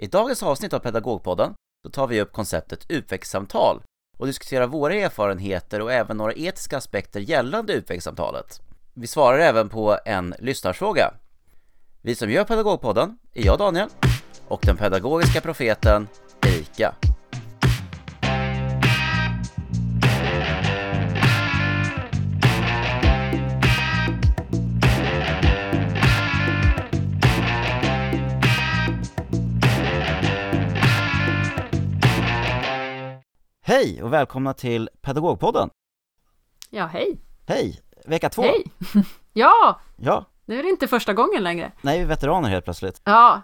I dagens avsnitt av Pedagogpodden så tar vi upp konceptet utvecklingssamtal och diskuterar våra erfarenheter och även några etiska aspekter gällande utvecklingssamtalet. Vi svarar även på en lyssnarfråga. Vi som gör Pedagogpodden är jag Daniel och den pedagogiska profeten Erika. Hej och välkomna till Pedagogpodden! Ja, hej! Hej! Vecka två! Hej! ja! Ja, Nu är det inte första gången längre. nej vi är veteraner helt plötsligt. Ja,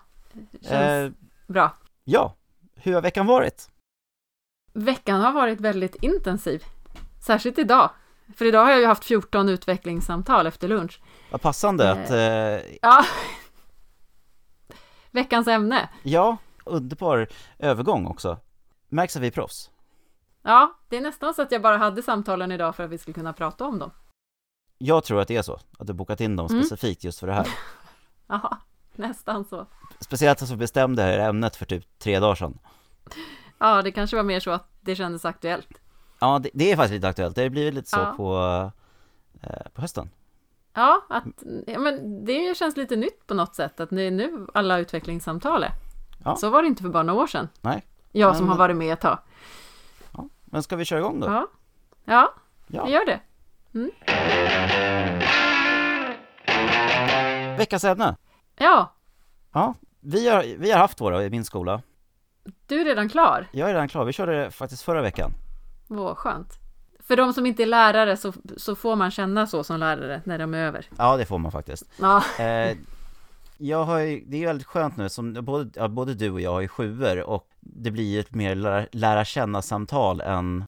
känns Eh, bra. ja, hur har veckan varit? Veckan har varit väldigt intensiv. Särskilt idag. För idag har jag ju haft 14 utvecklingssamtal efter lunch. Vad passande att, eh, Ja. Veckans ämne. ja, underbar övergång också. Märks att vi är proffs. Ja, det är nästan så att jag bara hade samtalen idag för att vi skulle kunna prata om dem. Jag tror att det är så, att du bokat in dem Mm. specifikt just för det här. Ja, nästan så. Speciellt att vi bestämde det här ämnet för typ tre dagar sedan. Ja, det kanske var mer så att det kändes aktuellt. Ja, det, det är faktiskt lite aktuellt. Det har blivit lite så Ja. på, eh, på hösten. Ja, att, ja, men det känns lite nytt på något sätt att det är nu alla utvecklingssamtal är. Ja. Så var det inte för bara några år sedan. Nej. Jag som Men- har varit med ett tag. Men ska vi köra igång då? Ja, ja Ja. vi gör det. Veckans ämne. Ja, Ja, vi har, vi har haft våra i min skola. du är redan klar. Jag är redan klar. Vi körde det faktiskt förra veckan. Vad skönt. För de som inte är lärare så, så får man känna så som lärare när de är över. Ja, det får man faktiskt. Ja, Eh, jag har ju, det är väldigt skönt nu, som både, ja, både du och jag har ju sjuor och det blir ju ett mer lära, lära känna-samtal än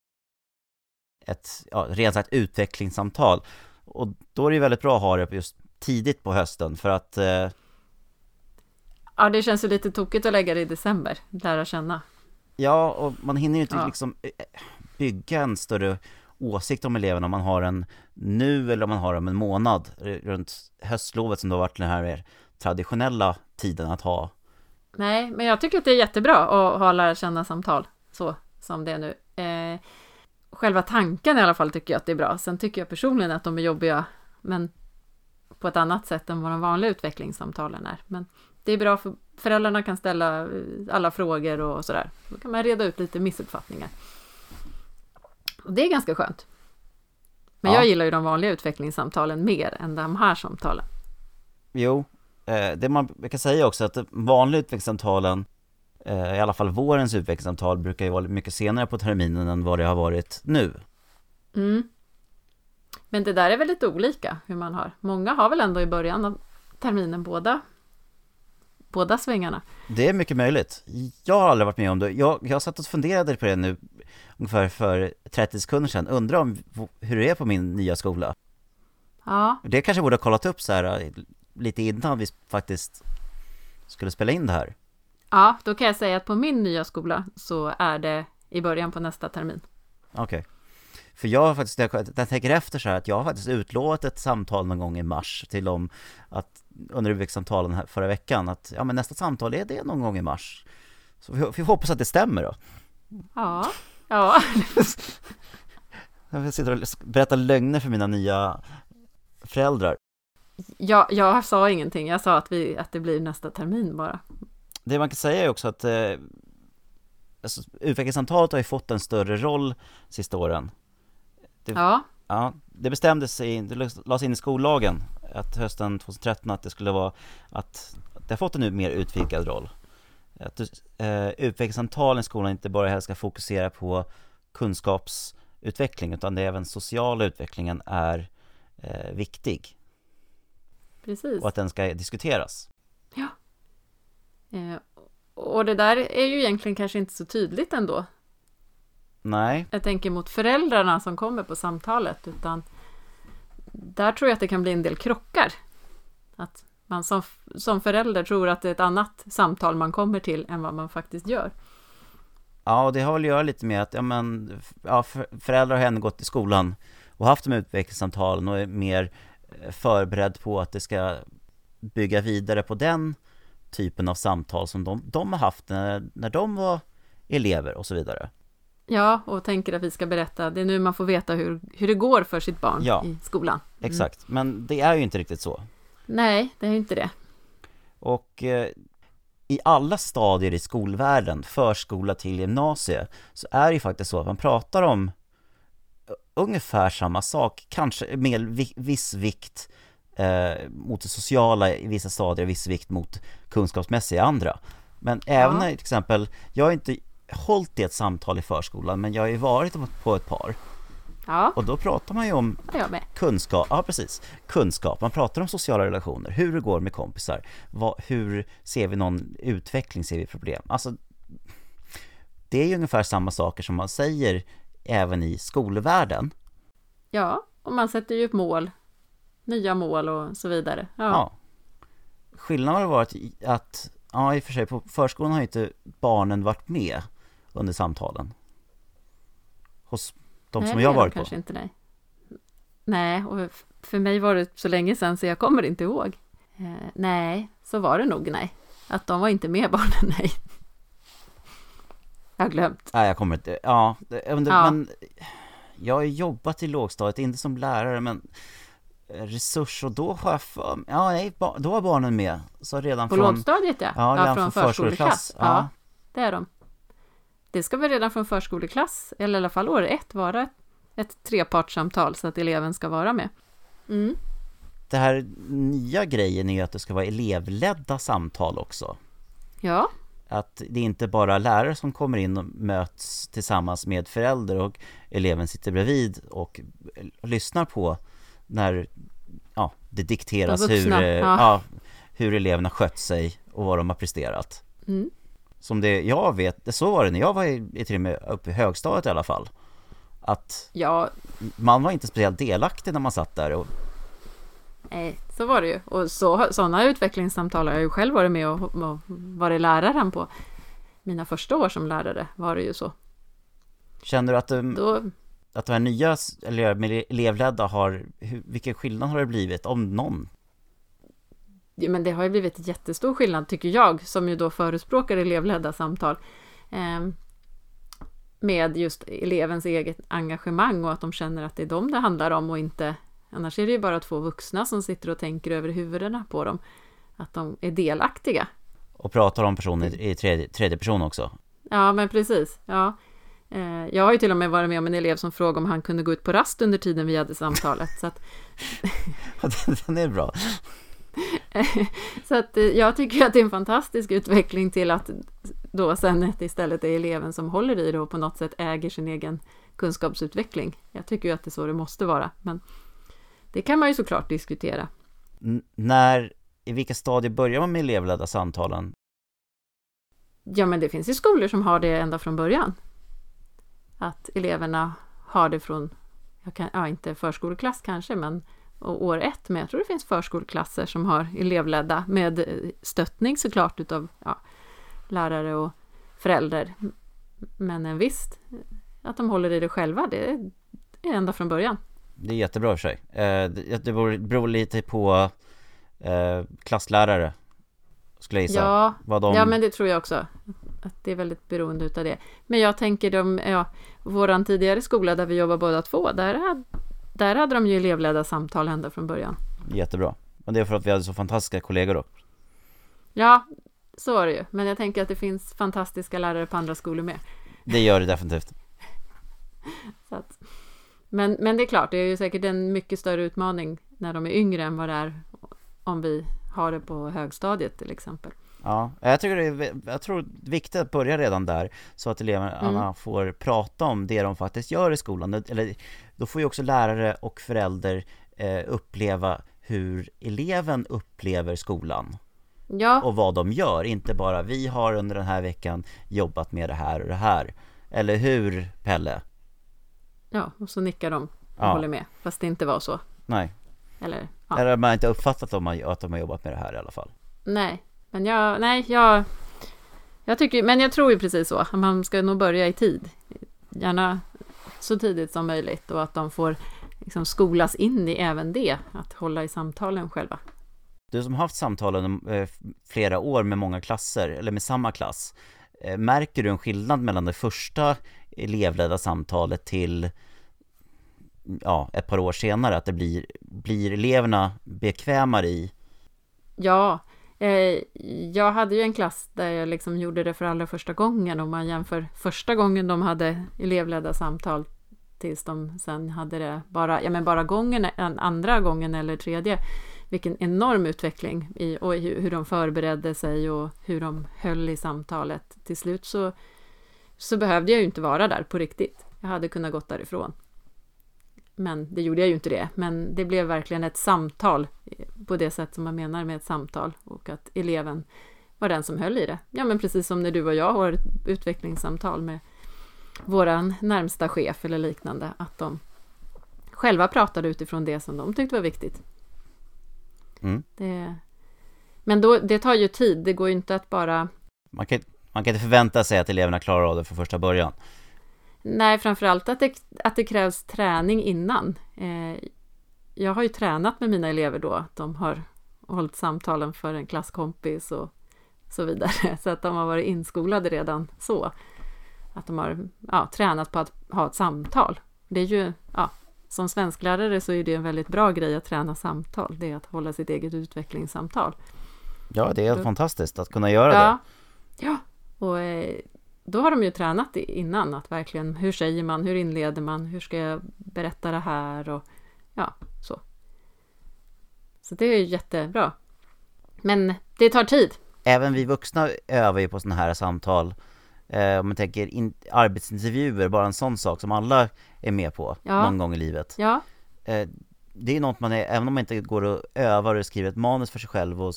ett, ja, rent sagt utvecklingssamtal. Och då är det ju väldigt bra att ha det just tidigt på hösten för att, eh, ja det känns ju lite tokigt att lägga det i december. Lära känna. ja, och man hinner ju inte Ja. liksom eh, bygga en större åsikt om eleverna om man har en nu eller om man har dem en månad runt höstlovet som då har varit den här traditionella tiden att ha Nej, men jag tycker att det är jättebra att ha lära känna samtal så som det är nu. Eh, själva tanken i alla fall tycker jag att det är bra. Sen tycker jag personligen att de är jobbiga, men på ett annat sätt än vad de vanliga utvecklingssamtalen är. Men det är bra för föräldrarna kan ställa eh, alla frågor och sådär. Då kan man reda ut lite missuppfattningar. Och det är ganska skönt. Men Ja. jag gillar ju de vanliga utvecklingssamtalen mer än de här samtalen. Jo, det man brukar säga också att vanliga utvecklingssamtalen, eh, i alla fall vårens utvecklingssamtal, brukar ju vara mycket senare på terminen än vad det har varit nu. Mm. Men det där är väl lite olika hur man har. Många har väl ändå i början av terminen båda, båda svängarna. Det är mycket möjligt. Jag har aldrig varit med om det. Jag, jag satt och funderade på det nu ungefär för 30 sekunder sedan. Undrar om hur det är på min nya skola. Ja, Det kanske borde ha kollat upp så här eh, lite innan vi faktiskt skulle spela in det här. ja, då kan jag säga att på min nya skola så är det i början på nästa termin. Okej. För jag har faktiskt, jag, jag tänker efter så här att jag har faktiskt utlovat ett samtal någon gång i mars till dem att under utvecklingssamtalen här förra veckan att ja men nästa samtal är det någon gång i mars. Så vi, vi hoppas att det stämmer då. Ja, ja, Jag sitter och berättar lögner för mina nya föräldrar. Jag, jag sa ingenting. Jag sa att, vi, att det blir nästa termin bara. Det man kan säga är också att eh, alltså, utvecklingssamtalet har ju fått en större roll sista åren. Ja, Ja, det bestämdes i, det lades in i skollagen att hösten 2013 att det skulle vara att det har fått en mer utvidgad roll. Att eh, utvecklingssamtalen i skolan inte bara ska fokusera på kunskapsutveckling utan det är även sociala utvecklingen är eh, viktig precis. och att den ska diskuteras. Eh, och det där är ju egentligen kanske inte så tydligt ändå. Nej, Jag tänker mot föräldrarna som kommer på samtalet, utan där tror jag att det kan bli en del krockar. Att man som, som förälder tror att det är ett annat samtal man kommer till än vad man faktiskt gör. Ja, och det har väl att göra lite med att, ja men, ja, för, föräldrar har ändå gått i skolan och haft de utvecklingssamtalen och är mer förberedd på att det ska bygga vidare på den typen av samtal som de, de har haft när, när de var elever och så vidare. Ja, och tänker att vi ska berätta, det är nu man får veta hur, hur det går för sitt barn Ja. i skolan. Mm. Exakt, men det är ju inte riktigt så. Nej, det är ju inte det. Och eh, i alla stadier i skolvärlden, förskola till gymnasie, så är det ju faktiskt så att man pratar om ungefär samma sak, kanske med vi- viss vikt eh, mot det sociala i vissa stadier, viss vikt mot kunskapsmässiga andra. Men även när till exempel, jag har inte hållit i ett samtal i förskolan, men jag har ju varit på ett par. Ja, Och då pratar man ju om kunskap, ja precis, kunskap, man pratar om sociala relationer, hur det går med kompisar, vad, hur ser vi någon utveckling, ser vi problem? Alltså, det är ju ungefär samma saker som man säger även i skolvärlden. Ja, och man sätter ju upp mål, nya mål och så vidare. Ja, Ja. Skillnaden har varit att, ja i och för sig, på förskolan har ju inte barnen varit med under samtalen. Hos de nej, som jag de varit på. kanske inte nej. Nej, och för mig var det så länge sedan så jag kommer inte ihåg. Eh, nej, så var det nog nej. Att de var inte med barnen, nej. Jag har glömt. Nej, jag kommer inte, ja, men, Ja. men jag har jobbat i lågstadiet, inte som lärare men resurs och då har jag för, ja nej, då var barnen med, så redan På från, lågstadiet ja. ja, redan från från förskoleklass, Ja. ja. det är de. Det ska väl redan från förskoleklass, eller i alla fall år ett, vara ett, ett trepartssamtal så att eleven ska vara med. Mm. det här nya grejen är ju att det ska vara elevledda samtal också. Ja, Att det inte bara lärare som kommer in och möts tillsammans med förälder och eleven sitter bredvid och lyssnar på när ja, det dikteras hur, eh, ja. ja, hur eleverna skött sig och vad de har presterat. mm. Som det jag vet, så var det när jag var i, i till och med uppe i högstadiet i alla fall. Att ja man var inte speciellt delaktig när man satt där och Nej, så var det ju. Och så, sådana utvecklingssamtal har jag ju själv varit med och, och varit läraren på. Mina första år som lärare var det ju så. känner du att, um, Då, att de här nya eller elevledda har, hur, vilken skillnad har det blivit, om någon? ja, men det har ju blivit jättestor skillnad tycker jag, som ju då förespråkar elevledda samtal. Eh, med just elevens eget engagemang och att de känner att det är dem det handlar om och inte Annars är det ju bara två vuxna som sitter och tänker över huvudena på dem. Att de är delaktiga. Och pratar om personen i tredje, tredje person också. Ja, men precis. Ja. Eh, Jag har ju till och med varit med om en elev som frågade om han kunde gå ut på rast under tiden vi hade samtalet. Så att, Den är bra. så att eh, jag tycker att det är en fantastisk utveckling till att då sen istället är eleven som håller i det och på något sätt äger sin egen kunskapsutveckling. Jag tycker ju att det är så det måste vara. Men det kan man ju såklart diskutera. N- när, i vilka stadier börjar man med elevledda samtalen? Ja, men det finns ju skolor som har det ända från början. Att eleverna har det från, kan, ja inte förskoleklass kanske, men år ett, men jag tror det finns förskoleklasser som har elevledda med eh, stöttning såklart utav ja, lärare och förälder. Men en visst, att de håller i det själva, det är ända från början. Det är jättebra i och för sig. Eh, det beror lite på eh, klasslärare, skulle jag gissa. Ja, Vad de... Ja, men det tror jag också. Att det är väldigt beroende utav det. Men jag tänker de, ja, våran tidigare skola där vi jobbar båda två, där hade, där hade de ju elevledda samtal ända från början. Jättebra. Men det är för att vi hade så fantastiska kollegor då. Ja, så var det ju. Men jag tänker att det finns fantastiska lärare på andra skolor med. Det gör det definitivt. Men, men det är klart, det är ju säkert en mycket större utmaning när de är yngre än vad det är om vi har det på högstadiet till exempel. Ja, jag tycker det är, jag tror det är viktigt att börja redan där så att eleverna Mm. får prata om det de faktiskt gör i skolan. Eller, då får ju också lärare och förälder eh, uppleva hur eleven upplever skolan Ja, och vad de gör. Inte bara vi har under den här veckan jobbat med det här och det här. Eller hur Pelle? Ja och så nickar de och Ja. håller med. Fast det inte var så. Nej, Eller, ja. eller man har inte uppfattat att de har, att de har jobbat med det här i alla fall. Nej, men jag, nej, jag, jag tycker, men jag tror ju precis så. att Man ska nog börja i tid. Gärna så tidigt som möjligt och att de får liksom skolas in i även det, att hålla i samtalen själva. Du som haft samtalen eh, flera år med många klasser, eller med samma klass, eh, märker du en skillnad mellan det första elevledda samtalet till ja, ett par år senare, att det blir, blir eleverna bekvämare i? Ja, eh, jag hade ju en klass där jag liksom gjorde det för allra första gången om man jämför första gången de hade elevledda samtal tills de sen hade det bara, ja men bara gången, andra gången eller tredje vilken enorm utveckling i och hur de förberedde sig och hur de höll i samtalet. Till slut så, så behövde jag ju inte vara där på riktigt. Jag hade kunnat gått därifrån. Men det gjorde jag ju inte det. Men det blev verkligen ett samtal på det sätt som man menar med ett samtal och att eleven var den som höll i det. Ja, men precis som när du och jag har ett utvecklingssamtal med våran närmsta chef eller liknande, att de själva pratade utifrån det som de tyckte var viktigt. Mm. Det, men då, det tar ju tid, det går ju inte att bara... Man kan, man kan inte förvänta sig att eleverna klarar av det från första början. Nej, framförallt att det, att det krävs träning innan. Eh, jag har ju tränat med mina elever då, de har hållit samtalen för en klasskompis och så vidare, så att de har varit inskolade redan så. Att de har ja, tränat på att ha ett samtal. Det är ju, ja, som svensklärare så är det en väldigt bra grej att träna samtal. Det är att hålla sitt eget utvecklingssamtal. Ja, det är helt fantastiskt att kunna göra ja. det. Ja, och eh, då har de ju tränat innan att verkligen, hur säger man, hur inleder man, hur ska jag berätta det här och ja, så. Så det är jättebra. Men det tar tid. Även vi vuxna övar ju på sådana här samtal eh, om man tänker in, arbetsintervjuer, bara en sån sak som alla är med på ja. någon gång i livet. Ja. Eh, det är något man är, även om man inte går och övar och skriver ett manus för sig själv och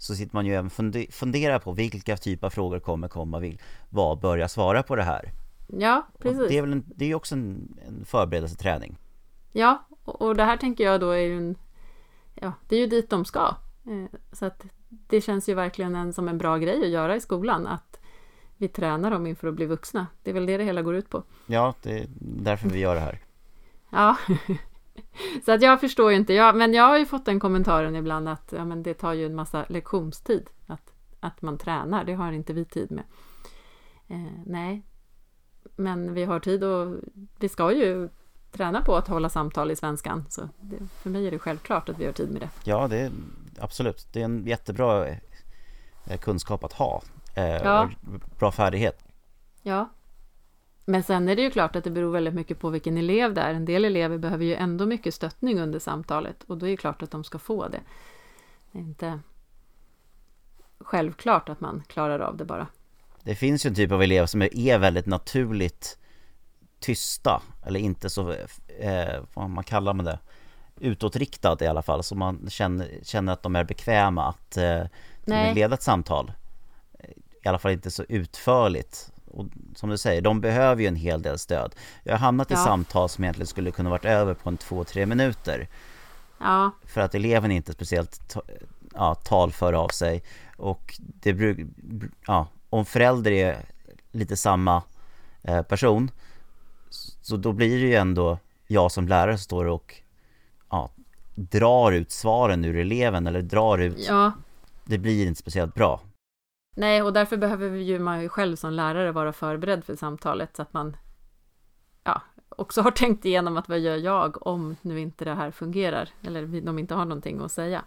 så sitter man ju även och funderar på vilka typer av frågor kommer komma, vill, vad bör jag svara på det här? Ja, precis. Och det är väl en, det är också en, en förberedelseträning. Ja, och, och det här tänker jag då är ju en, ja, det är ju dit de ska. Eh, så att det känns ju verkligen en, som en bra grej att göra i skolan, att vi tränar dem inför att bli vuxna. Det är väl det det hela går ut på. Ja, det är därför vi gör det här. ja, så att jag förstår ju inte. Jag, men jag har ju fått den kommentaren ibland att ja, men det tar ju en massa lektionstid att, att man tränar. Det har inte vi tid med. Eh, nej, men vi har tid och vi ska ju träna på att hålla samtal i svenskan. Så det, för mig är det självklart att vi har tid med det. Ja, det är absolut. Det är en jättebra eh, kunskap att ha eh, ja. bra färdighet. Ja. Men sen är det ju klart att det beror väldigt mycket på vilken elev det är. En del elever behöver ju ändå mycket stöttning under samtalet och då är det klart att de ska få det. Det är inte självklart att man klarar av det bara. Det finns ju en typ av elever som är väldigt naturligt tysta eller inte så, eh, vad man kallar man det, utåtriktad i alla fall, så man känner, känner att de är bekväma att eh, leda ett samtal i alla fall inte så utförligt. Och som du säger, de behöver ju en hel del stöd. Jag har hamnat i ja. samtal som egentligen skulle kunna varit över på en två, tre minuter. Ja. För att eleven inte speciellt ja, talför av sig. Och det brukar, ja, om förälder är lite samma eh, person, så då blir det ju ändå jag som lärare som står och ja, drar ut svaren ur eleven eller drar ut ja. Det blir inte speciellt bra Nej, och därför behöver ju man ju själv som lärare vara förberedd för samtalet så att man ja, också har tänkt igenom att vad gör jag om nu inte det här fungerar eller de inte har någonting att säga.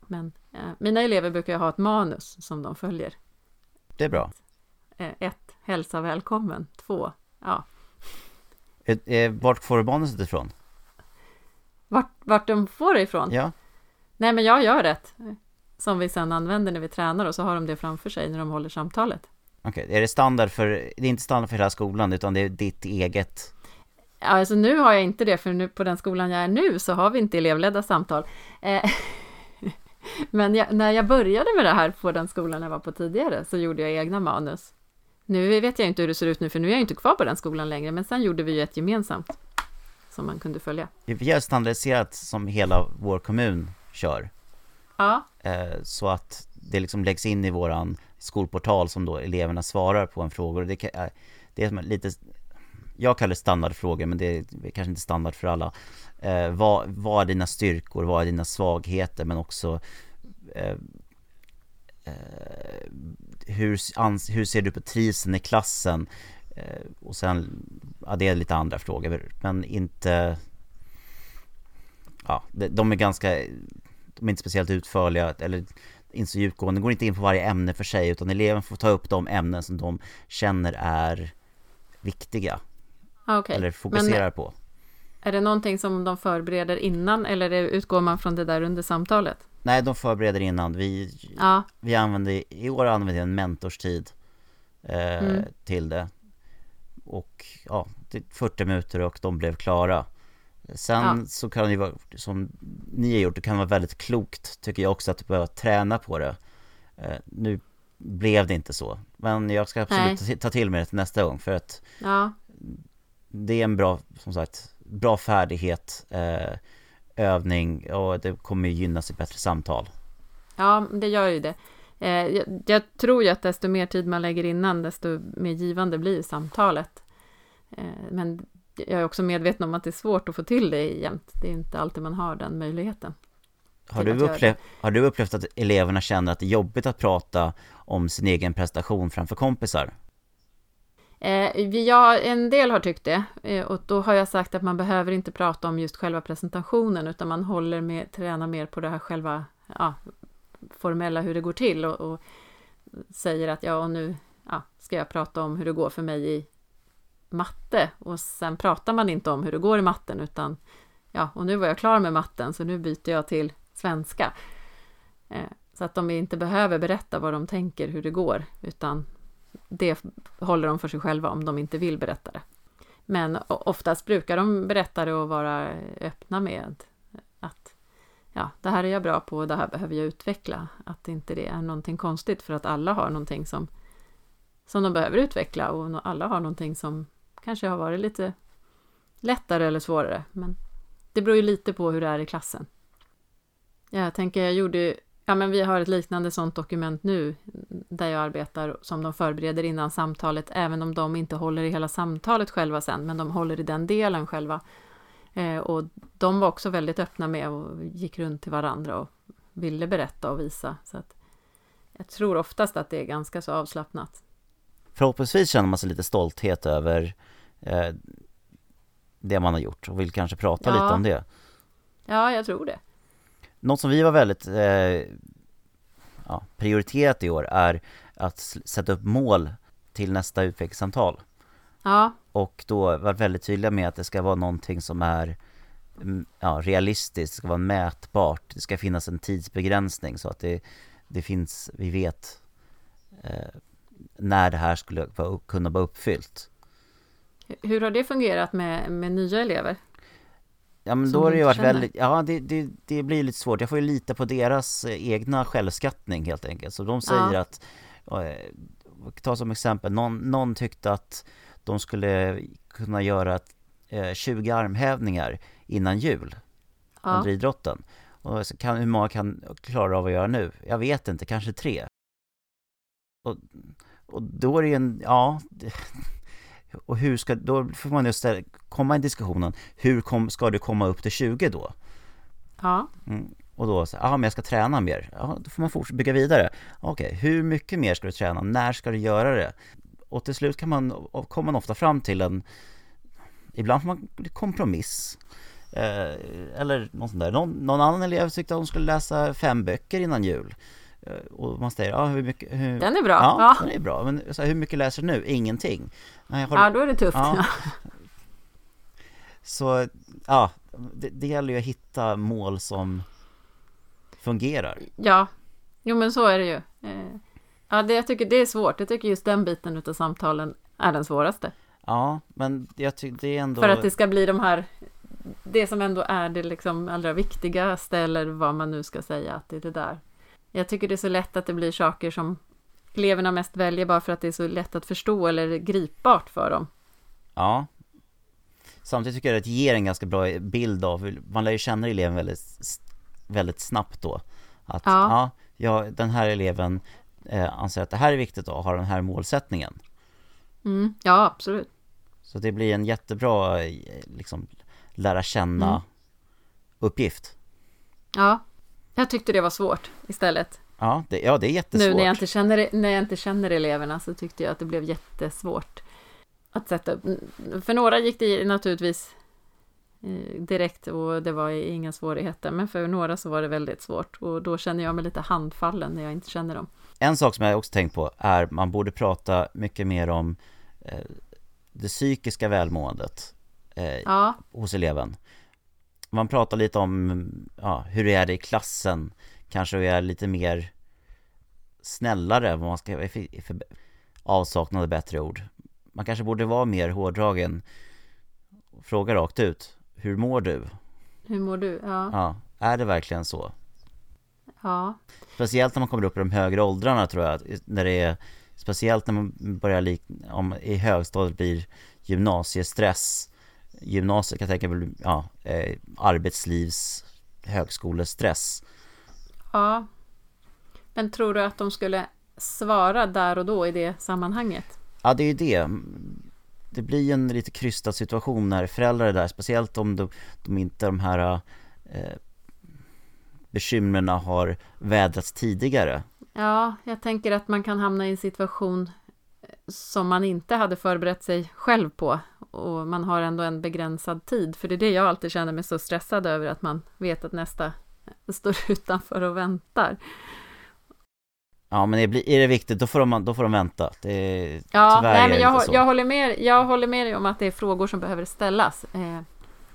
Men eh, mina elever brukar ju ha ett manus som de följer. Det är bra. Eh, ett, hälsa välkommen. Två, ja. Eh, vart får du manuset ifrån? Vart, vart de får det ifrån? Ja. Nej, men jag gör rätt som vi sedan använder när vi tränar och så har de det framför sig när de håller samtalet. Okej, okay. är det standard för, det är inte standard för hela skolan utan det är ditt eget? Alltså nu har jag inte det för nu på den skolan jag är nu så har vi inte elevledda samtal. Eh, men jag, när jag började med det här på den skolan jag var på tidigare så gjorde jag egna manus. Nu vet jag inte hur det ser ut nu för nu är jag inte kvar på den skolan längre men sen gjorde vi ju ett gemensamt som man kunde följa. Vi har standardiserat som hela vår kommun kör. Ja. Eh, så att det liksom läggs in i våran skolportal som då eleverna svarar på en fråga och det, kan, eh, det är lite jag kallar det standardfrågor men det är kanske inte standard för alla. Eh, vad, vad är dina styrkor, vad är dina svagheter men också eh, eh, hur, ans, hur ser du på trivseln i klassen? Eh, och sen, ja det är lite andra frågor men inte Ja, de är ganska, de är inte speciellt utförliga eller inte så djupgående, går inte in på varje ämne för sig utan eleven får ta upp de ämnen som de känner är viktiga. Ah, okay. Eller fokuserar Men, på. Är det någonting som de förbereder innan eller utgår man från det där under samtalet? Nej, de förbereder innan. Vi, ja. vi använder, i år använder vi en mentorstid eh, mm. till det. Och ja, 40 minuter och de blev klara. Sen ja. så kan det ju vara, som ni har gjort, det kan vara väldigt klokt tycker jag också att behöva träna på det. Eh, nu blev det inte så, men jag ska absolut Nej. ta till mig det till nästa gång för att ja. det är en bra, som sagt, bra färdighet, eh, övning och det kommer gynnas i bättre samtal. Ja, det gör ju det. Eh, jag, jag, tror ju att desto mer tid man lägger innan, desto mer givande blir samtalet. Men jag är också medveten om att det är svårt att få till det jämt. Det är inte alltid man har den möjligen. Har du, upplevt, har du upplevt att eleverna känner att det är jobbigt att prata om sin egen prestation framför kompisar? Eh, ja, en del har tyckt det. Eh, och då har jag sagt att man behöver inte prata om just själva presentationen, utan man håller med, tränar mer på det här själva ja, formella, hur det går till och, och säger att ja, och nu ja, ska jag prata om hur det går för mig i matte och sen pratar man inte om hur det går i matten utan ja, och nu var jag klar med matten så nu byter jag till svenska. Eh, så att de inte behöver berätta vad de tänker, hur det går, utan det håller de för sig själva om de inte vill berätta det. Men oftast brukar de berätta det och vara öppna med att ja, det här är jag bra på och det här behöver jag utveckla. Att inte det är någonting konstigt för att alla har någonting som, som de behöver utveckla och alla har någonting som kanske har varit lite lättare eller svårare. Men det beror ju lite på hur det är i klassen. Jag tänker, jag gjorde Ja, men vi har ett liknande sånt dokument nu där jag arbetar som de förbereder innan samtalet, även om de inte håller i hela samtalet själva sen, men de håller i den delen själva. Eh, och de var också väldigt öppna med och gick runt till varandra och ville berätta och visa. Så att jag tror oftast att det är ganska så avslappnat. Förhoppningsvis känner man sig lite stolthet över eh, det man har gjort och vill kanske prata ja. lite om det. Ja, jag tror det. Något som vi var väldigt eh, ja, prioriterat i år är att sätta upp mål till nästa utvecklingssamtal. Ja. Och då var väldigt tydliga med att det ska vara någonting som är mm, ja, realistiskt, det ska vara mätbart, det ska finnas en tidsbegränsning så att det, det finns, vi vet eh, när det här skulle kunna vara uppfyllt. Hur har det fungerat med, med nya elever? Ja men då har det ju varit känner. väldigt, ja det, det, det blir lite svårt. Jag får ju lita på deras eh, egna självskattning helt enkelt. Så de säger ja. att, eh, ta som exempel, någon, någon tyckte att de skulle kunna göra 20 eh, armhävningar innan jul ja. under idrotten. Och kan, hur många kan klara av att göra nu? Jag vet inte, kanske tre. Och, och då är det ju en, ja, och hur ska, då får man ju ställa, komma i diskussionen, hur kom, ska du komma upp till 20 då? Ja. Mm, och då, ja men jag ska träna mer. Ja, då får man fortsätta bygga vidare. Okej, okay, hur mycket mer ska du träna? När ska du göra det? Och till slut kan man, kommer man ofta fram till en, ibland får man kompromiss. Eh, eller något sånt där. Någon, någon annan elev tyckte att hon skulle läsa fem böcker innan jul. Eh, och man säger, ja hur mycket... Hur, den är bra! Ja, ja. den är bra. Men så här, hur mycket läser du nu? Ingenting. Nej, har, ja, då är det tufft. Ja. så, ja, det, det gäller ju att hitta mål som fungerar. Ja, jo men så är det ju. Eh, ja, det, jag tycker det är svårt. Jag tycker just den biten utav samtalen är den svåraste. Ja, men jag tycker det är ändå... För att det ska bli de här det som ändå är det liksom allra viktigaste eller vad man nu ska säga att det är det där jag tycker det är så lätt att det blir saker som eleverna mest väljer bara för att det är så lätt att förstå eller gripbart för dem. Ja. Samtidigt tycker jag att det ger en ganska bra bild av, man lär ju känna eleven väldigt, väldigt snabbt då. Att ja, ja, den här eleven eh, anser att det här är viktigt och har den här målsättningen. Mm, ja, absolut. Så det blir en jättebra, eh, liksom, lära känna Mm. uppgift. Ja, jag tyckte det var svårt istället. Ja, det, ja, det är jättesvårt. Nu när jag, inte känner, när jag inte känner eleverna så tyckte jag att det blev jättesvårt att sätta upp. För några gick det naturligtvis eh, direkt och det var inga svårigheter. Men för några så var det väldigt svårt och då känner jag mig lite handfallen när jag inte känner dem. En sak som jag också tänkt på är man borde prata mycket mer om eh, det psykiska välmåendet eh, Ja, hos eleven. Man pratar lite om ja, hur det är i klassen, kanske är lite mer snällare, vad man ska för, för avsaknad av bättre ord. Man kanske borde vara mer hårdragen fråga rakt ut, hur mår du? hur mår du? Ja, Ja, är det verkligen så? ja, Speciellt när man kommer upp i de högre åldrarna tror jag, när det är Speciellt när man börjar lik, om i högstadiet blir gymnasiestress Gymnasiet kan jag tänka mig, ja, eh, arbetslivs högskolestress ja. Men tror du att de skulle svara där och då i det sammanhanget? Ja det är ju det Det blir en lite krystad situation när föräldrar är där, speciellt om de, de inte de här eh, bekymren har vädrats tidigare Ja, jag tänker att man kan hamna i en situation som man inte hade förberett sig själv på och man har ändå en begränsad tid. För det är det jag alltid känner mig så stressad över, att man vet att nästa står utanför och väntar. Ja men är, är det viktigt, då får de, då får de vänta. Det Ja, nej, men jag, jag, håller med, jag håller med dig om att det är frågor som behöver ställas. Eh,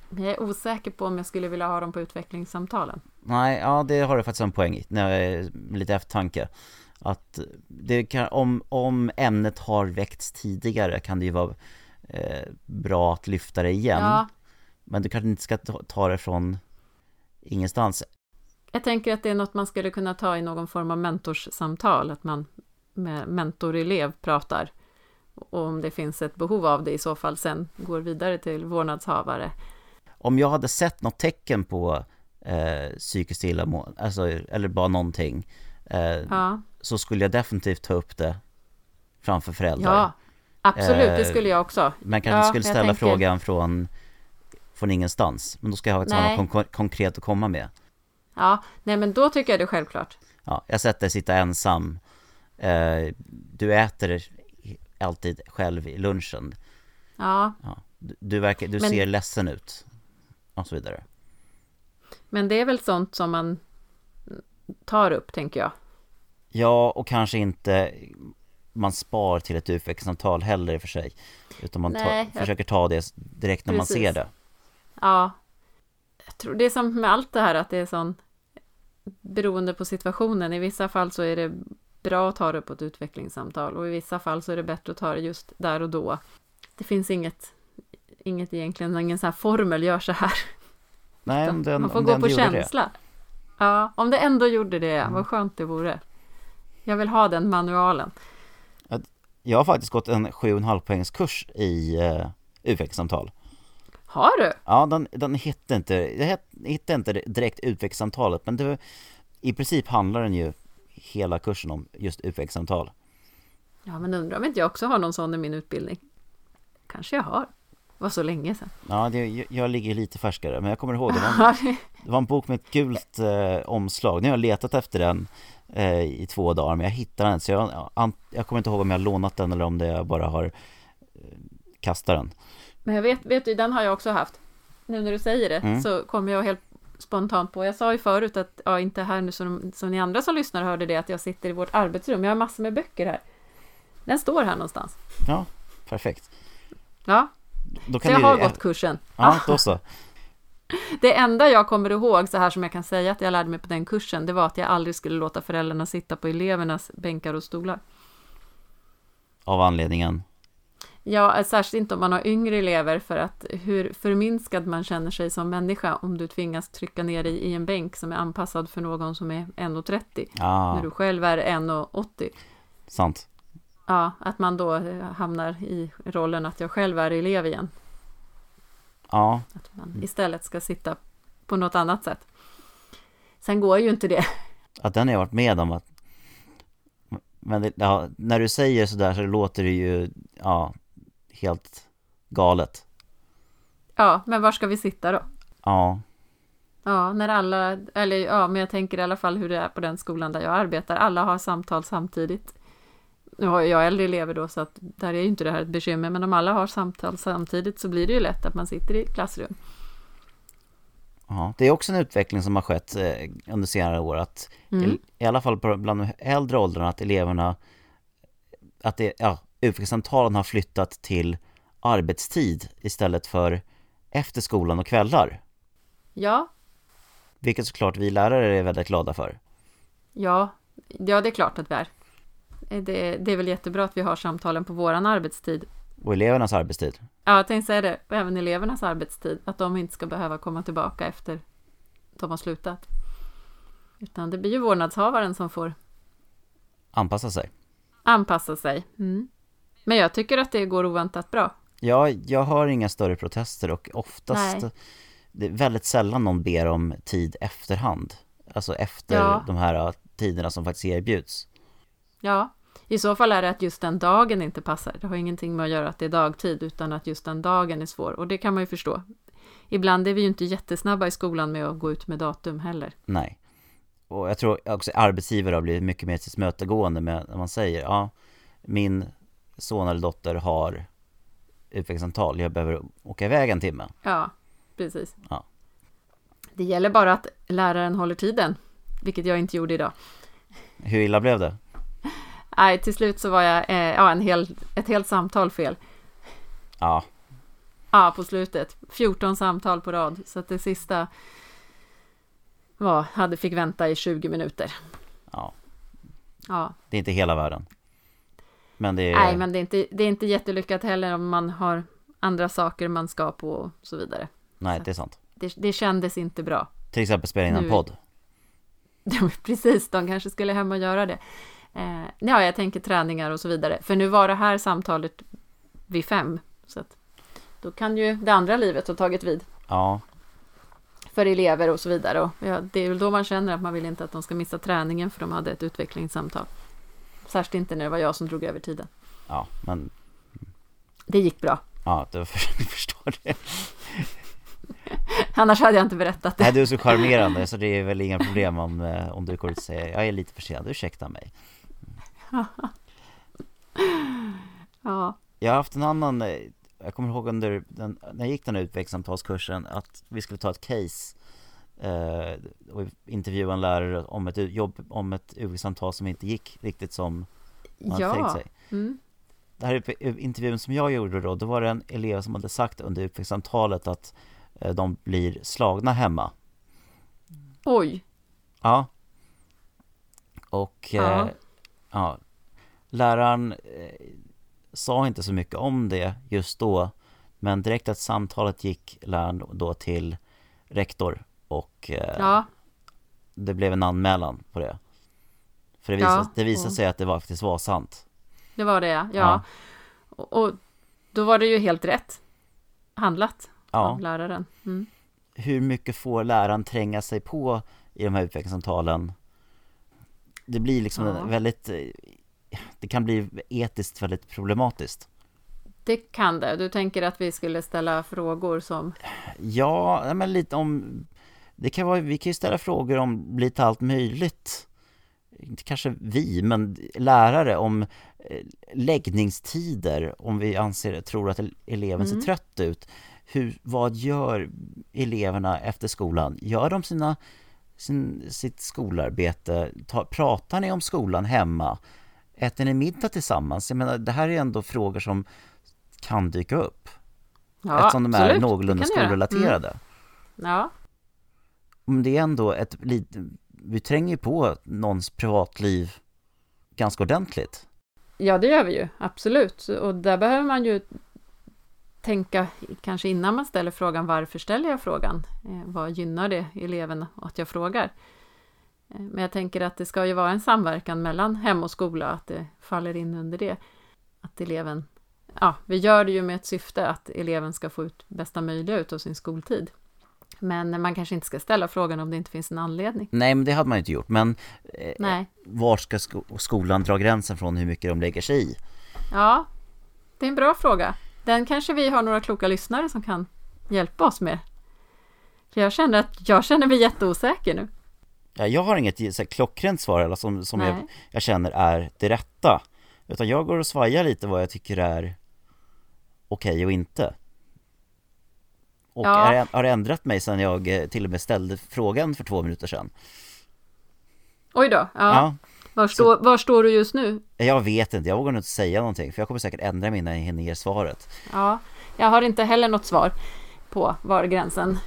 jag är osäker på om jag skulle vilja ha dem på utvecklingssamtalen. Nej, ja det har du faktiskt en poäng i, när jag är med lite eftertanke. Att det kan, om, om ämnet har väckts tidigare kan det ju vara eh, bra att lyfta det igen. Ja, Men du kanske inte ska ta, det från ingenstans. jag tänker att det är något man skulle kunna ta i någon form av mentorssamtal, att man med mentor-elev pratar. Och om det finns ett behov av det i så fall sen går vidare till vårdnadshavare. Om jag hade sett något tecken på eh, psykiskt illamående, alltså, eller bara någonting, eh, Ja, så skulle jag definitivt ta upp det framför föräldrar. ja absolut, det Eh, skulle jag också. Man kanske Ja, skulle ställa tänker- frågan från, från ingenstans, men då ska jag ha ett kon- konkret att komma med. Ja, nej men då tycker jag det är självklart. Ja, jag dig sitta ensam, eh, du äter alltid själv i lunchen, Ja, ja. du, du, verkar, du Men- ser ledsen ut, och så vidare. men det är väl sånt som man tar upp, tänker jag. Ja, och kanske inte man spar till ett utvecklingssamtal heller i och för sig. Utan man Nej, jag- försöker ta det direkt när man Precis. ser det. Ja, jag tror det är som med allt det här att det är sån beroende på situationen. I vissa fall så är det bra att ta det på ett utvecklingssamtal och i vissa fall så är det bättre att ta det just där och då. Det finns inget, inget egentligen, ingen sån här formel, gör så här. Nej, om den, Man får om gå den på känsla. Ja, om det ändå gjorde det, Mm. vad skönt det vore. Jag vill ha den manualen. Jag har faktiskt gått en 7,5 poängs kurs i uh, utvecklingssamtal. Har du? Ja, den, den hette inte, jag hittade inte direkt utvecklingssamtalet, men det, i princip handlar den ju hela kursen om just utvecklingssamtal. Ja, men undrar om inte jag också har någon sån i min utbildning. Kanske jag har. Det var så länge sedan. Ja, det, jag, ligger lite färskare, men jag kommer ihåg det var, det var en bok med ett gult eh, omslag. Nu har jag letat efter den eh, i två dagar, men jag hittade den inte. Så jag, jag kommer inte ihåg om jag har lånat den eller om det jag bara har eh, kastat den. Men jag vet, vet du, den har jag också haft. Nu när du säger det Mm. så kommer jag helt spontant på. Jag sa ju förut att, ja inte här nu som, som ni andra som lyssnar hörde det, att jag sitter i vårt arbetsrum. Jag har massor med böcker här. Den står här någonstans. Ja, perfekt. Ja, Då så jag har gått kursen. Ja, då så. Det enda jag kommer ihåg, så här som jag kan säga att jag lärde mig på den kursen, det var att jag aldrig skulle låta föräldrarna sitta på elevernas bänkar och stolar. Av anledningen. Ja, särskilt inte om man har yngre elever för att hur förminskad man känner sig som människa om du tvingas trycka ner dig i en bänk som är anpassad för någon som är 1,30 Ja, när du själv är 1,80. sant. Ja, att man då eh, hamnar i rollen att jag själv är elev igen. Ja, Att man istället ska sitta på något annat sätt. Sen går ju inte det. att den har jag varit med om att Men det, ja, när du säger sådär så låter det ju, ja, helt galet. Ja, men var ska vi sitta då? Ja, Ja, när alla, eller ja, men jag tänker i alla fall hur det är på den skolan där jag arbetar. Alla har samtal samtidigt. Nu har jag äldre elever då, så att där är ju inte det här ett bekymmer, men om alla har samtal samtidigt så blir det ju lätt att man sitter i klassrum. ja. Det är också en utveckling som har skett eh, under senare år att Mm. i, alla fall bland de äldre åldrarna att eleverna att det, ja, utvecklingssamtalen har flyttat till arbetstid istället för efter skolan och kvällar. Ja, Vilket såklart vi lärare är väldigt glada för. ja, ja, det är klart att vi är. Det, det är väl jättebra att vi har samtalen på våran arbetstid. Och elevernas arbetstid. Ja, jag tänkte säga det, och även elevernas arbetstid, att de inte ska behöva komma tillbaka efter de har slutat. Utan det blir ju vårdnadshavaren som får Anpassa sig. anpassa sig. Mm. Men jag tycker att det går oväntat bra. Ja, jag har inga större protester och oftast Nej. Det är väldigt sällan någon ber om tid efterhand. Alltså efter Ja. de här tiderna som faktiskt erbjuds. Ja, i så fall är det att just den dagen inte passar. Det har ingenting med att göra att det är dagtid, utan att just den dagen är svår. Och det kan man ju förstå. Ibland är vi ju inte jättesnabba i skolan med att gå ut med datum heller. Nej. Och jag tror också arbetsgivare har blivit mycket mer tillmötesgående med när man säger ja, min son eller dotter har utvecklingssamtal, jag behöver åka iväg en timme. Ja, precis. Ja. Det gäller bara att läraren håller tiden, vilket jag inte gjorde idag. Hur illa blev det? Nej, till slut så var jag eh, ja, en hel, ett helt samtal fel. Ja, Ja, på slutet. 14 samtal på rad. Så att det sista var, hade, fick vänta i 20 minuter. ja, Ja, det är inte hela världen. Men det är, nej, men det är, inte, det är inte jättelyckat heller om man har andra saker man ska på och så vidare. nej, det är sant. Det, det kändes inte bra. Till exempel spela in en Nu- podd. Precis, de kanske skulle hem och göra det. Eh, ja, jag tänker träningar och så vidare. För nu var det här samtalet vid fem. Så att då kan ju det andra livet ha tagit vid. Ja, för elever och så vidare. Och ja, det är väl då man känner att man vill inte att de ska missa träningen för de hade ett utvecklingssamtal. Särskilt inte när det var jag som drog över tiden. ja, men Det gick bra. ja, du förstår det. Annars hade jag inte berättat det. Nej, du är så charmerande så det är väl inga problem om, eh, om du går ut och säger jag är lite försenad, ursäkta mig. Ja, Jag har haft en annan, eh, jag kommer ihåg under den, när jag gick den här utvecklingssamtalskursen att vi skulle ta ett case eh, och intervjua en lärare om ett jobb, om ett utvecklingssamtal som inte gick riktigt som man hade tänkt ja. sig. Mm. Det här är intervjun som jag gjorde då, då var det en elev som hade sagt under utvecklingssamtalet att eh, de blir slagna hemma. Oj, Ja. Och Ja. eh, ja, läraren eh, sa inte så mycket om det just då. Men direkt att samtalet gick läraren då till rektor och eh, ja, det blev en anmälan på det. För det visade, Ja, det visade och- sig att det var, faktiskt var sant. det var det ja. Ja. Och, då var det ju helt rätt handlat av läraren. Mm. Hur mycket får läraren tränga sig på i de här utvecklingssamtalen? Det blir liksom en väldigt, eh, det kan bli etiskt väldigt problematiskt. Det kan det. Du tänker att vi skulle ställa frågor som... Ja, men lite om det kan vara, vi kan ju ställa frågor om lite allt möjligt Inte kanske vi, men lärare om eh, läggningstider Om vi anser, tror att eleven ser Mm. trött ut Hur, vad gör eleverna efter skolan? Gör de sina, sin, sitt skolarbete? Ta, pratar ni om skolan hemma? Äter ni middag tillsammans? Jag menar, det här är ändå frågor som kan dyka upp Ja, Eftersom de är absolut. någorlunda kan det göra. skolrelaterade Mm. Ja, Men det är ändå ett vi tränger ju på någons privatliv ganska ordentligt. Ja, det gör vi ju, absolut. Och där behöver man ju tänka, kanske innan man ställer frågan, varför ställer jag frågan? Eh, vad gynnar det eleven att jag frågar? Eh, men jag tänker att det ska ju vara en samverkan mellan hem och skola, att det faller in under det. Att eleven, ja, vi gör det ju med ett syfte att eleven ska få ut bästa möjliga ut av sin skoltid. Men man kanske inte ska ställa frågan om det inte finns en anledning. Nej, men det hade man ju inte gjort. Men eh, Nej, var ska sko- skolan dra gränsen från hur mycket de lägger sig i? ja, det är en bra fråga. den kanske vi har några kloka lyssnare som kan hjälpa oss med. Jag känner att jag känner mig jätteosäker nu. Ja, jag har inget så här, klockrent svar eller som, som jag, jag känner är det rätta. Utan jag går och svajar lite vad jag tycker är okej okay och inte. Och ja. är, har ändrat mig sedan jag eh, till och med ställde frågan för två minuter sedan. Oj då, ja. ja. Var, stå, var står du just nu? Jag vet inte, jag vågar nog inte säga någonting för jag kommer säkert ändra mig innan jag hinner ge svaret. Ja, jag har inte heller något svar på var gränsen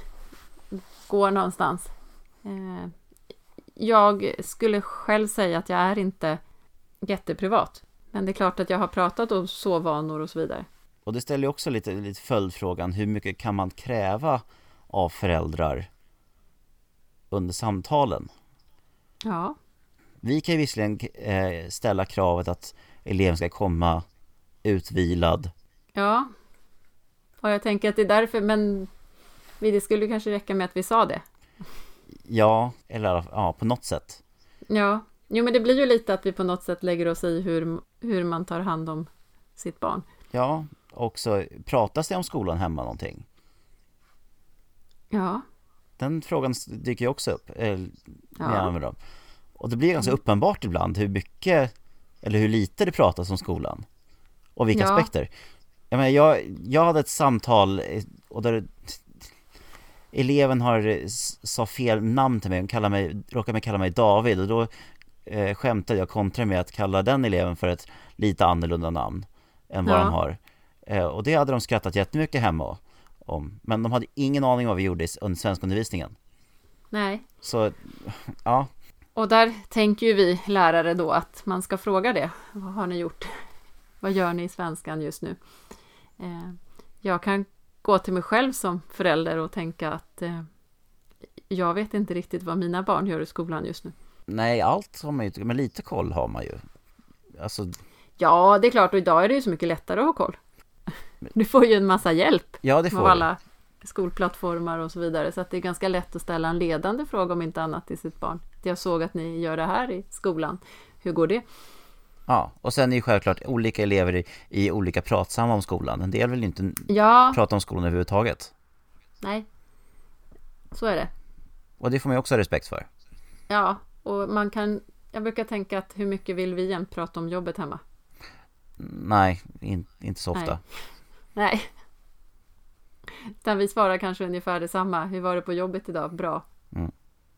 går någonstans. Eh, jag skulle själv säga att jag är inte jätteprivat. Men det är klart att jag har pratat om sovvanor och så vidare. Och det ställer ju också lite, lite följdfrågan, hur mycket kan man kräva av föräldrar under samtalen? Ja. Vi kan ju visserligen eh, ställa kravet att eleven ska komma utvilad. Ja. Och jag tänker att det är därför, men det skulle kanske räcka med att vi sa det. Ja, eller ja, på något sätt. Ja, jo men det blir ju lite att vi på något sätt lägger oss i hur, hur man tar hand om sitt barn. Ja, och så pratas det om skolan hemma någonting? Ja. Den frågan dyker ju också upp. Eh, ja. Och det blir ganska uppenbart ibland hur mycket eller hur lite det pratas om skolan. Och vilka ja. aspekter. Jag, menar, jag, jag hade ett samtal eh, och där eleven har eh, sa fel namn till mig, hon mig, råkade mig kalla mig David och då eh, skämtade jag kontra med att kalla den eleven för ett lite annorlunda namn än vad ja. de har. Eh, och det hade de skrattat jättemycket hemma om. Men de hade ingen aning om vad vi gjorde under svenskundervisningen. Nej. Så, ja. Och där tänker ju vi lärare då att man ska fråga det. Vad har ni gjort? Vad gör ni i svenskan just nu? Eh, jag kan gå till mig själv som förälder och tänka att eh, jag vet inte riktigt vad mina barn gör i skolan just nu. Nej, allt har man ju men lite koll har man ju. Alltså... Ja, det är klart, och idag är det ju så mycket lättare att ha koll. Du får ju en massa hjälp ja, det får av alla skolplattformar och så vidare, så att det är ganska lätt att ställa en ledande fråga om inte annat till sitt barn. Jag såg att ni gör det här i skolan. Hur går det? Ja, och sen är ju självklart olika elever i, i olika pratsamma om skolan. En del vill inte ja. prata om skolan överhuvudtaget. Nej, så är det. Och det får man ju också ha respekt för. Ja, och man kan, jag brukar tänka att hur mycket vill vi jämt prata om jobbet hemma? Nej, in, inte så ofta. Nej. Nej. Utan vi svarar kanske ungefär detsamma. Hur var det på jobbet idag? Bra. Mm.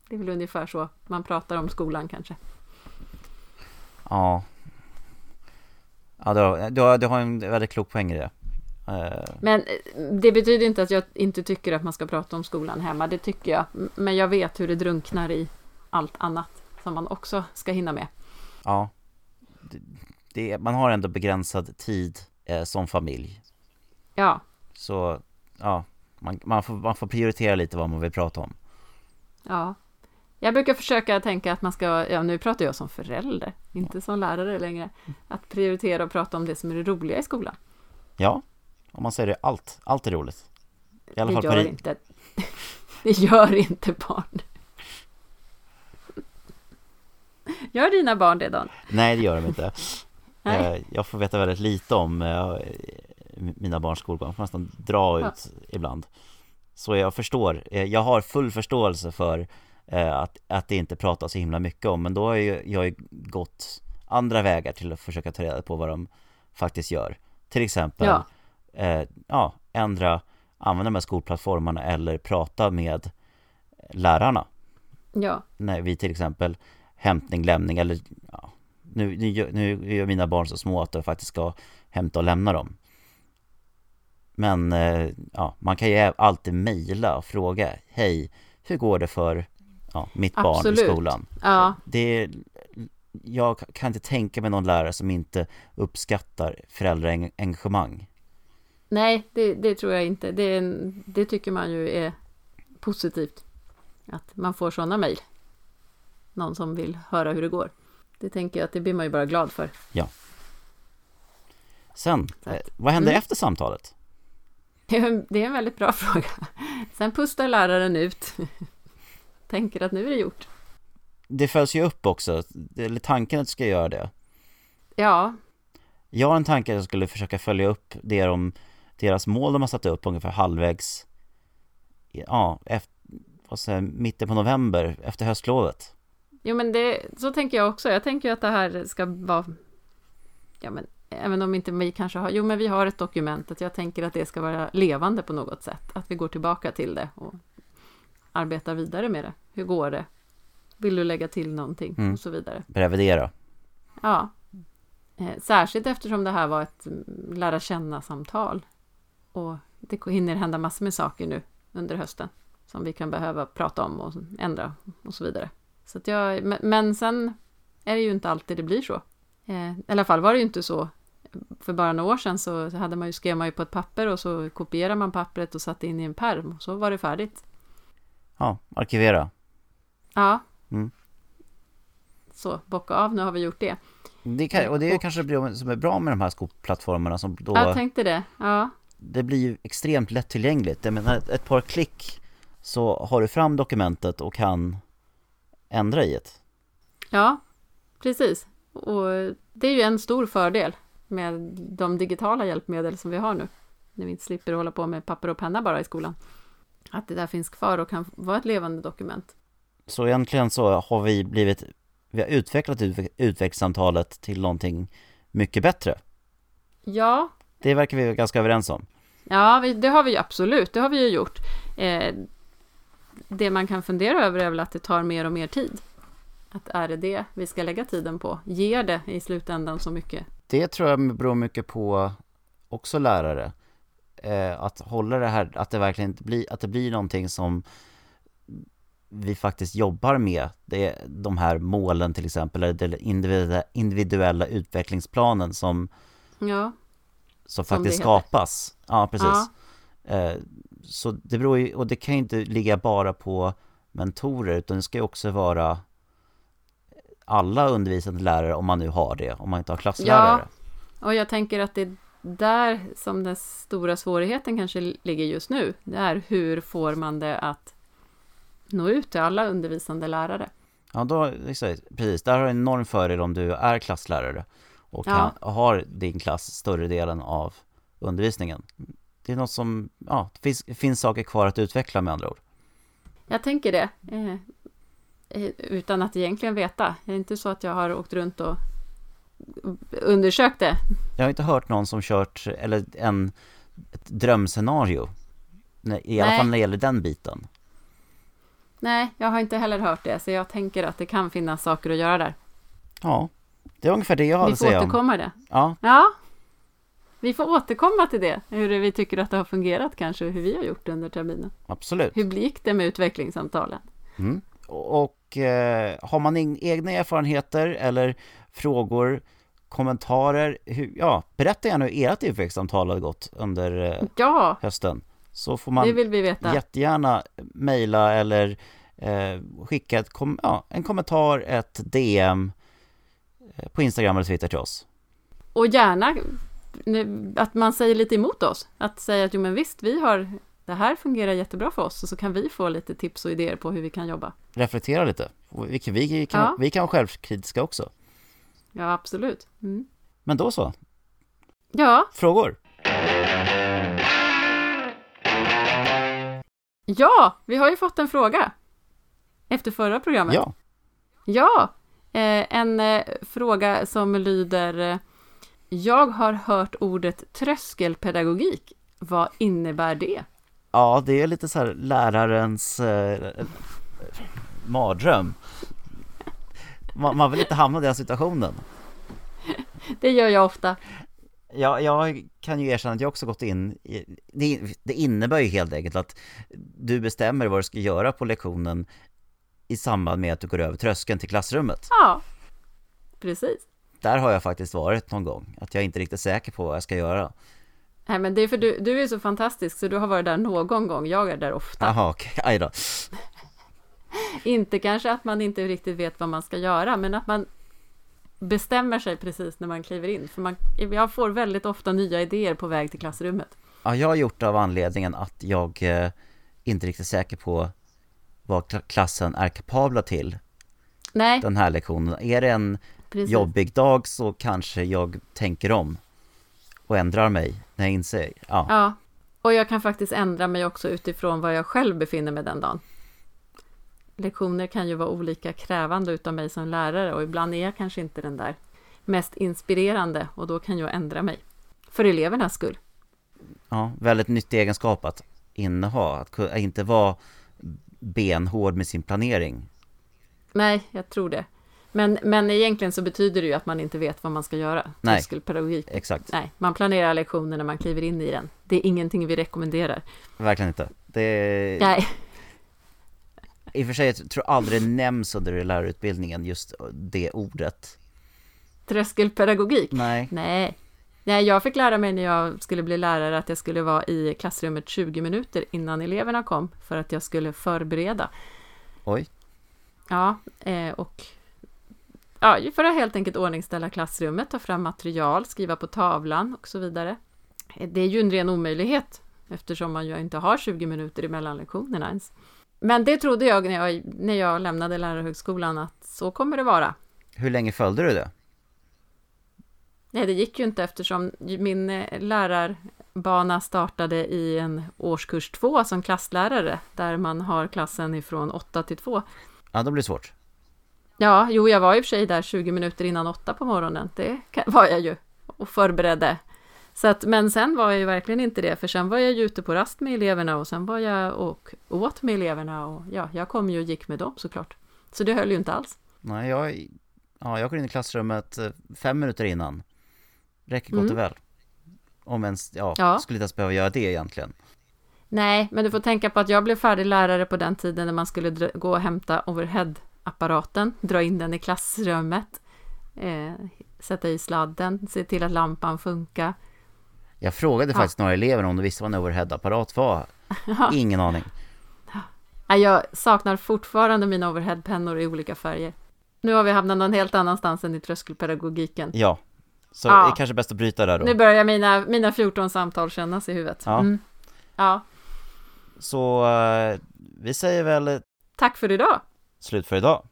Det är väl ungefär så man pratar om skolan kanske. Ja, Ja, du har, du har, du har en väldigt klok poäng i det. Eh. Men eh, det betyder inte att jag inte tycker att man ska prata om skolan hemma, det tycker jag. Men jag vet hur det drunknar i allt annat som man också ska hinna med. Ja, det, det, man har ändå begränsad tid eh, som familj. Ja. Så, ja, man, man, får, man får prioritera lite vad man vill prata om. Ja. Jag brukar försöka tänka att man ska, ja nu pratar jag som förälder, inte som lärare längre, att prioritera och prata om det som är det roliga i skolan. Ja, om man säger det, allt, allt är roligt. I alla det fall gör inte, det gör inte barn. Gör dina barn det Dan? Nej, det gör de inte. Nej. Eh, jag får veta väldigt lite om eh, mina barns skolgång, jag får nästan dra ut ja. ibland. Så jag förstår, eh, jag har full förståelse för att, att det inte pratas så himla mycket om. Men då har jag, jag har gått andra vägar till att försöka ta reda på vad de faktiskt gör. Till exempel, ja, eh, ja ändra, använda de här skolplattformarna eller prata med lärarna. Ja. När vi till exempel hämtning, lämning eller ja, nu, nu, nu är mina barn så små att jag faktiskt ska hämta och lämna dem. Men eh, ja, man kan ju alltid mejla och fråga Hej, hur går det för ja, mitt barn i skolan. Ja. Det jag kan inte tänka mig någon lärare som inte uppskattar föräldraengagemang. Nej, det, det, tror jag inte. Det, det, tycker man ju är positivt. Att man får sådana mejl. Någon som vill höra hur det går. Det tänker jag att det blir man ju bara glad för. Ja. Sen, att, eh, vad händer mm. efter samtalet? Det är en väldigt bra fråga. Sen pustar läraren ut tänker att nu är det gjort. Det följs ju upp också, eller tanken att du ska göra det. Ja. Jag har en tanke att jag skulle försöka följa upp det de deras mål de har satt upp ungefär halvvägs, ja, efter, vad säger, mitten på november, efter höstlovet. Jo men det, så tänker jag också. Jag tänker att det här ska vara, ja men även om inte vi kanske har, jo men vi har ett dokument, att jag tänker att det ska vara levande på något sätt. Att vi går tillbaka till det och arbetar vidare med det. Hur går det? Vill du lägga till någonting? Mm. Och så vidare. Revidera. Ja. Eh, särskilt eftersom det här var ett mm, lära känna-samtal. Och det hinner hända massor med saker nu under hösten. Som vi kan behöva prata om och ändra och så vidare. Så att jag, men- sen är det ju inte alltid det blir så. Eh, I alla fall var det ju inte så. För bara några år sedan så hade man ju, skrev man ju på ett papper och så kopierade man pappret och satte in i en pärm och så var det färdigt. Ja, arkivera. Ja. Mm. Så, bocka av, nu har vi gjort det. Det kan, och det är Och- kanske det som är bra med de här skolplattformarna som då, Jag tänkte det, ja. det blir ju extremt lättillgängligt. Jag menar, ett, ett par klick så har du fram dokumentet och kan ändra i det. Ja, precis. Och det är ju en stor fördel med de digitala hjälpmedel som vi har nu. När vi inte slipper hålla på med papper och penna bara i skolan. Att det där finns kvar och kan vara ett levande dokument. Så egentligen så har vi blivit, vi har utvecklat utve- utvecklingssamtalet till någonting mycket bättre. Ja, Det verkar vi vara ganska överens om. ja det har vi ju absolut. Det har vi ju gjort. Eh, det man kan fundera över är väl att det tar mer och mer tid. Att är det det vi ska lägga tiden på? Ger det i slutändan så mycket? Det tror jag beror mycket på också lärare. Eh, att hålla det här, att det verkligen inte blir, att det blir någonting som vi faktiskt jobbar med. Det är de här målen till exempel, eller den individuella, individuella utvecklingsplanen som, Ja, som Som faktiskt heter. skapas. Ja, precis. Eh, så det beror ju, och det kan ju inte ligga bara på mentorer, utan det ska ju också vara alla undervisande lärare om man nu har det, om man inte har klasslärare. Och jag tänker att det är där som den stora svårigheten kanske ligger just nu. Det är hur får man det att nå ut till alla undervisande lärare? Ja, då, precis. Där har du en enorm fördel om du är klasslärare och Ja. kan, har din klass större delen av undervisningen. Det är något som, ja, det finns, finns saker kvar att utveckla med andra ord. Jag tänker det. Eh, eh, utan att egentligen veta. Det är inte så att jag har åkt runt och undersökt det. Jag har inte hört någon som kört, eller en, ett drömscenario. I alla Nej. fall när det gäller den biten. Nej, jag har inte heller hört det. Så jag tänker att det kan finnas saker att göra där. Ja, det är ungefär det jag Vi att får säga om. återkomma det. Ja, Ja, vi får återkomma till det. Hur vi tycker att det har fungerat kanske. Hur vi har gjort under terminen. absolut. Hur gick det med utvecklingssamtalen? Mm. Och eh, har man egna erfarenheter eller frågor, kommentarer, hur, ja, berätta gärna hur ert utvecklingssamtal har gått under eh, Ja, hösten. Så får man det vill vi veta. jättegärna mejla eller eh, skicka ett kom, ja, en kommentar, ett DM eh, på Instagram eller Twitter till oss. Och gärna att man säger lite emot oss. Att säga att jo men visst, vi har det här fungerar jättebra för oss och så kan vi få lite tips och idéer på hur vi kan jobba. Reflektera lite. Vi, kan- vi, kan, Ja. vi kan vara självkritiska också. Ja, absolut. Mm. Men då så, Ja, frågor? ja, vi har ju fått en fråga. Efter förra programmet. Ja, Ja, eh, en eh, fråga som lyder eh, Jag har hört ordet tröskelpedagogik. Vad innebär det? ja det är lite så här lärarens eh, mardröm. Man, man vill inte hamna i den situationen. Det gör jag ofta. Ja, jag kan ju erkänna att jag också gått in i, det, det innebär ju helt enkelt att du bestämmer vad du ska göra på lektionen i samband med att du går över tröskeln till klassrummet. Ja, precis. Där har jag faktiskt varit någon gång, att jag inte är riktigt säker på vad jag ska göra. Nej, men det är för du, du är så fantastisk så du har varit där någon gång. Jag är där ofta. Jaha, okej, aj då. Inte kanske att man inte riktigt vet vad man ska göra, men att man bestämmer sig precis när man kliver in. För man, jag får väldigt ofta nya idéer på väg till klassrummet. Ja, jag har gjort det av anledningen att jag eh, inte riktigt säker på vad kla- klassen är kapabla till Nej, den här lektionen. Är det en precis. jobbig dag så kanske jag tänker om och ändrar mig När jag inser, ja. Ja, och jag kan faktiskt ändra mig också utifrån var jag själv befinner mig den dagen. Lektioner kan ju vara olika krävande utav mig som lärare och ibland är jag kanske inte den där mest inspirerande och då kan jag ändra mig. För elevernas skull. ja. Väldigt nyttig egenskap att inneha, att inte vara benhård med sin planering. Nej, jag tror det. Men, men egentligen så betyder det ju att man inte vet vad man ska göra. Nej. Tröskelpedagogik. Exakt, Nej, man planerar lektioner när man kliver in i den. Det är ingenting vi rekommenderar. verkligen inte. Det, Nej, I och för sig, jag tror aldrig nämns under lärarutbildningen, just det ordet. tröskelpedagogik. Nej. Nej. Nej, jag fick lära mig när jag skulle bli lärare att jag skulle vara i klassrummet 20 minuter innan eleverna kom för att jag skulle förbereda. Oj. Ja, eh, och ja, för att helt enkelt ordningställa klassrummet, ta fram material, skriva på tavlan och så vidare. Eh, Det är ju en ren omöjlighet eftersom man ju inte har 20 minuter emellan lektionerna ens. Men det trodde jag när jag, när jag lämnade lärarhögskolan att så kommer det vara. Hur länge följde du det? Nej, det gick ju inte eftersom min eh, lärarbana startade i en årskurs två som klasslärare, där man har klassen ifrån 8 till 2. Ja, då blir det svårt. Ja, jo, jag var i och för sig där 20 minuter innan 8 på morgonen. Det var jag ju och förberedde. Så att, men sen var jag ju verkligen inte det, för sen var jag ju ute på rast med eleverna och sen var jag och åt med eleverna och ja, jag kom ju och gick med dem såklart. Så det höll ju inte alls. Nej, jag, ja, jag går in i klassrummet eh, fem minuter innan. Räcker gott Mm. och väl. Om ens, ja, Ja. skulle inte ens behöva göra det egentligen. Nej, men du får tänka på att jag blev färdig lärare på den tiden när man skulle gå och hämta overhead-apparaten, dra in den i klassrummet, eh, sätta i sladden, se till att lampan funkar. Jag frågade Ja. faktiskt några elever om de visste vad en overhead-apparat var. Ingen aning. Jag saknar fortfarande mina overheadpennor i olika färger. Nu har vi hamnat någon helt annanstans än i tröskelpedagogiken. Ja. Så Ja. det är kanske bäst att bryta där då. Nu börjar mina, mina 14 samtal kännas i huvudet. Ja. Mm. ja. Så eh, vi säger väl Tack för idag! slut för idag.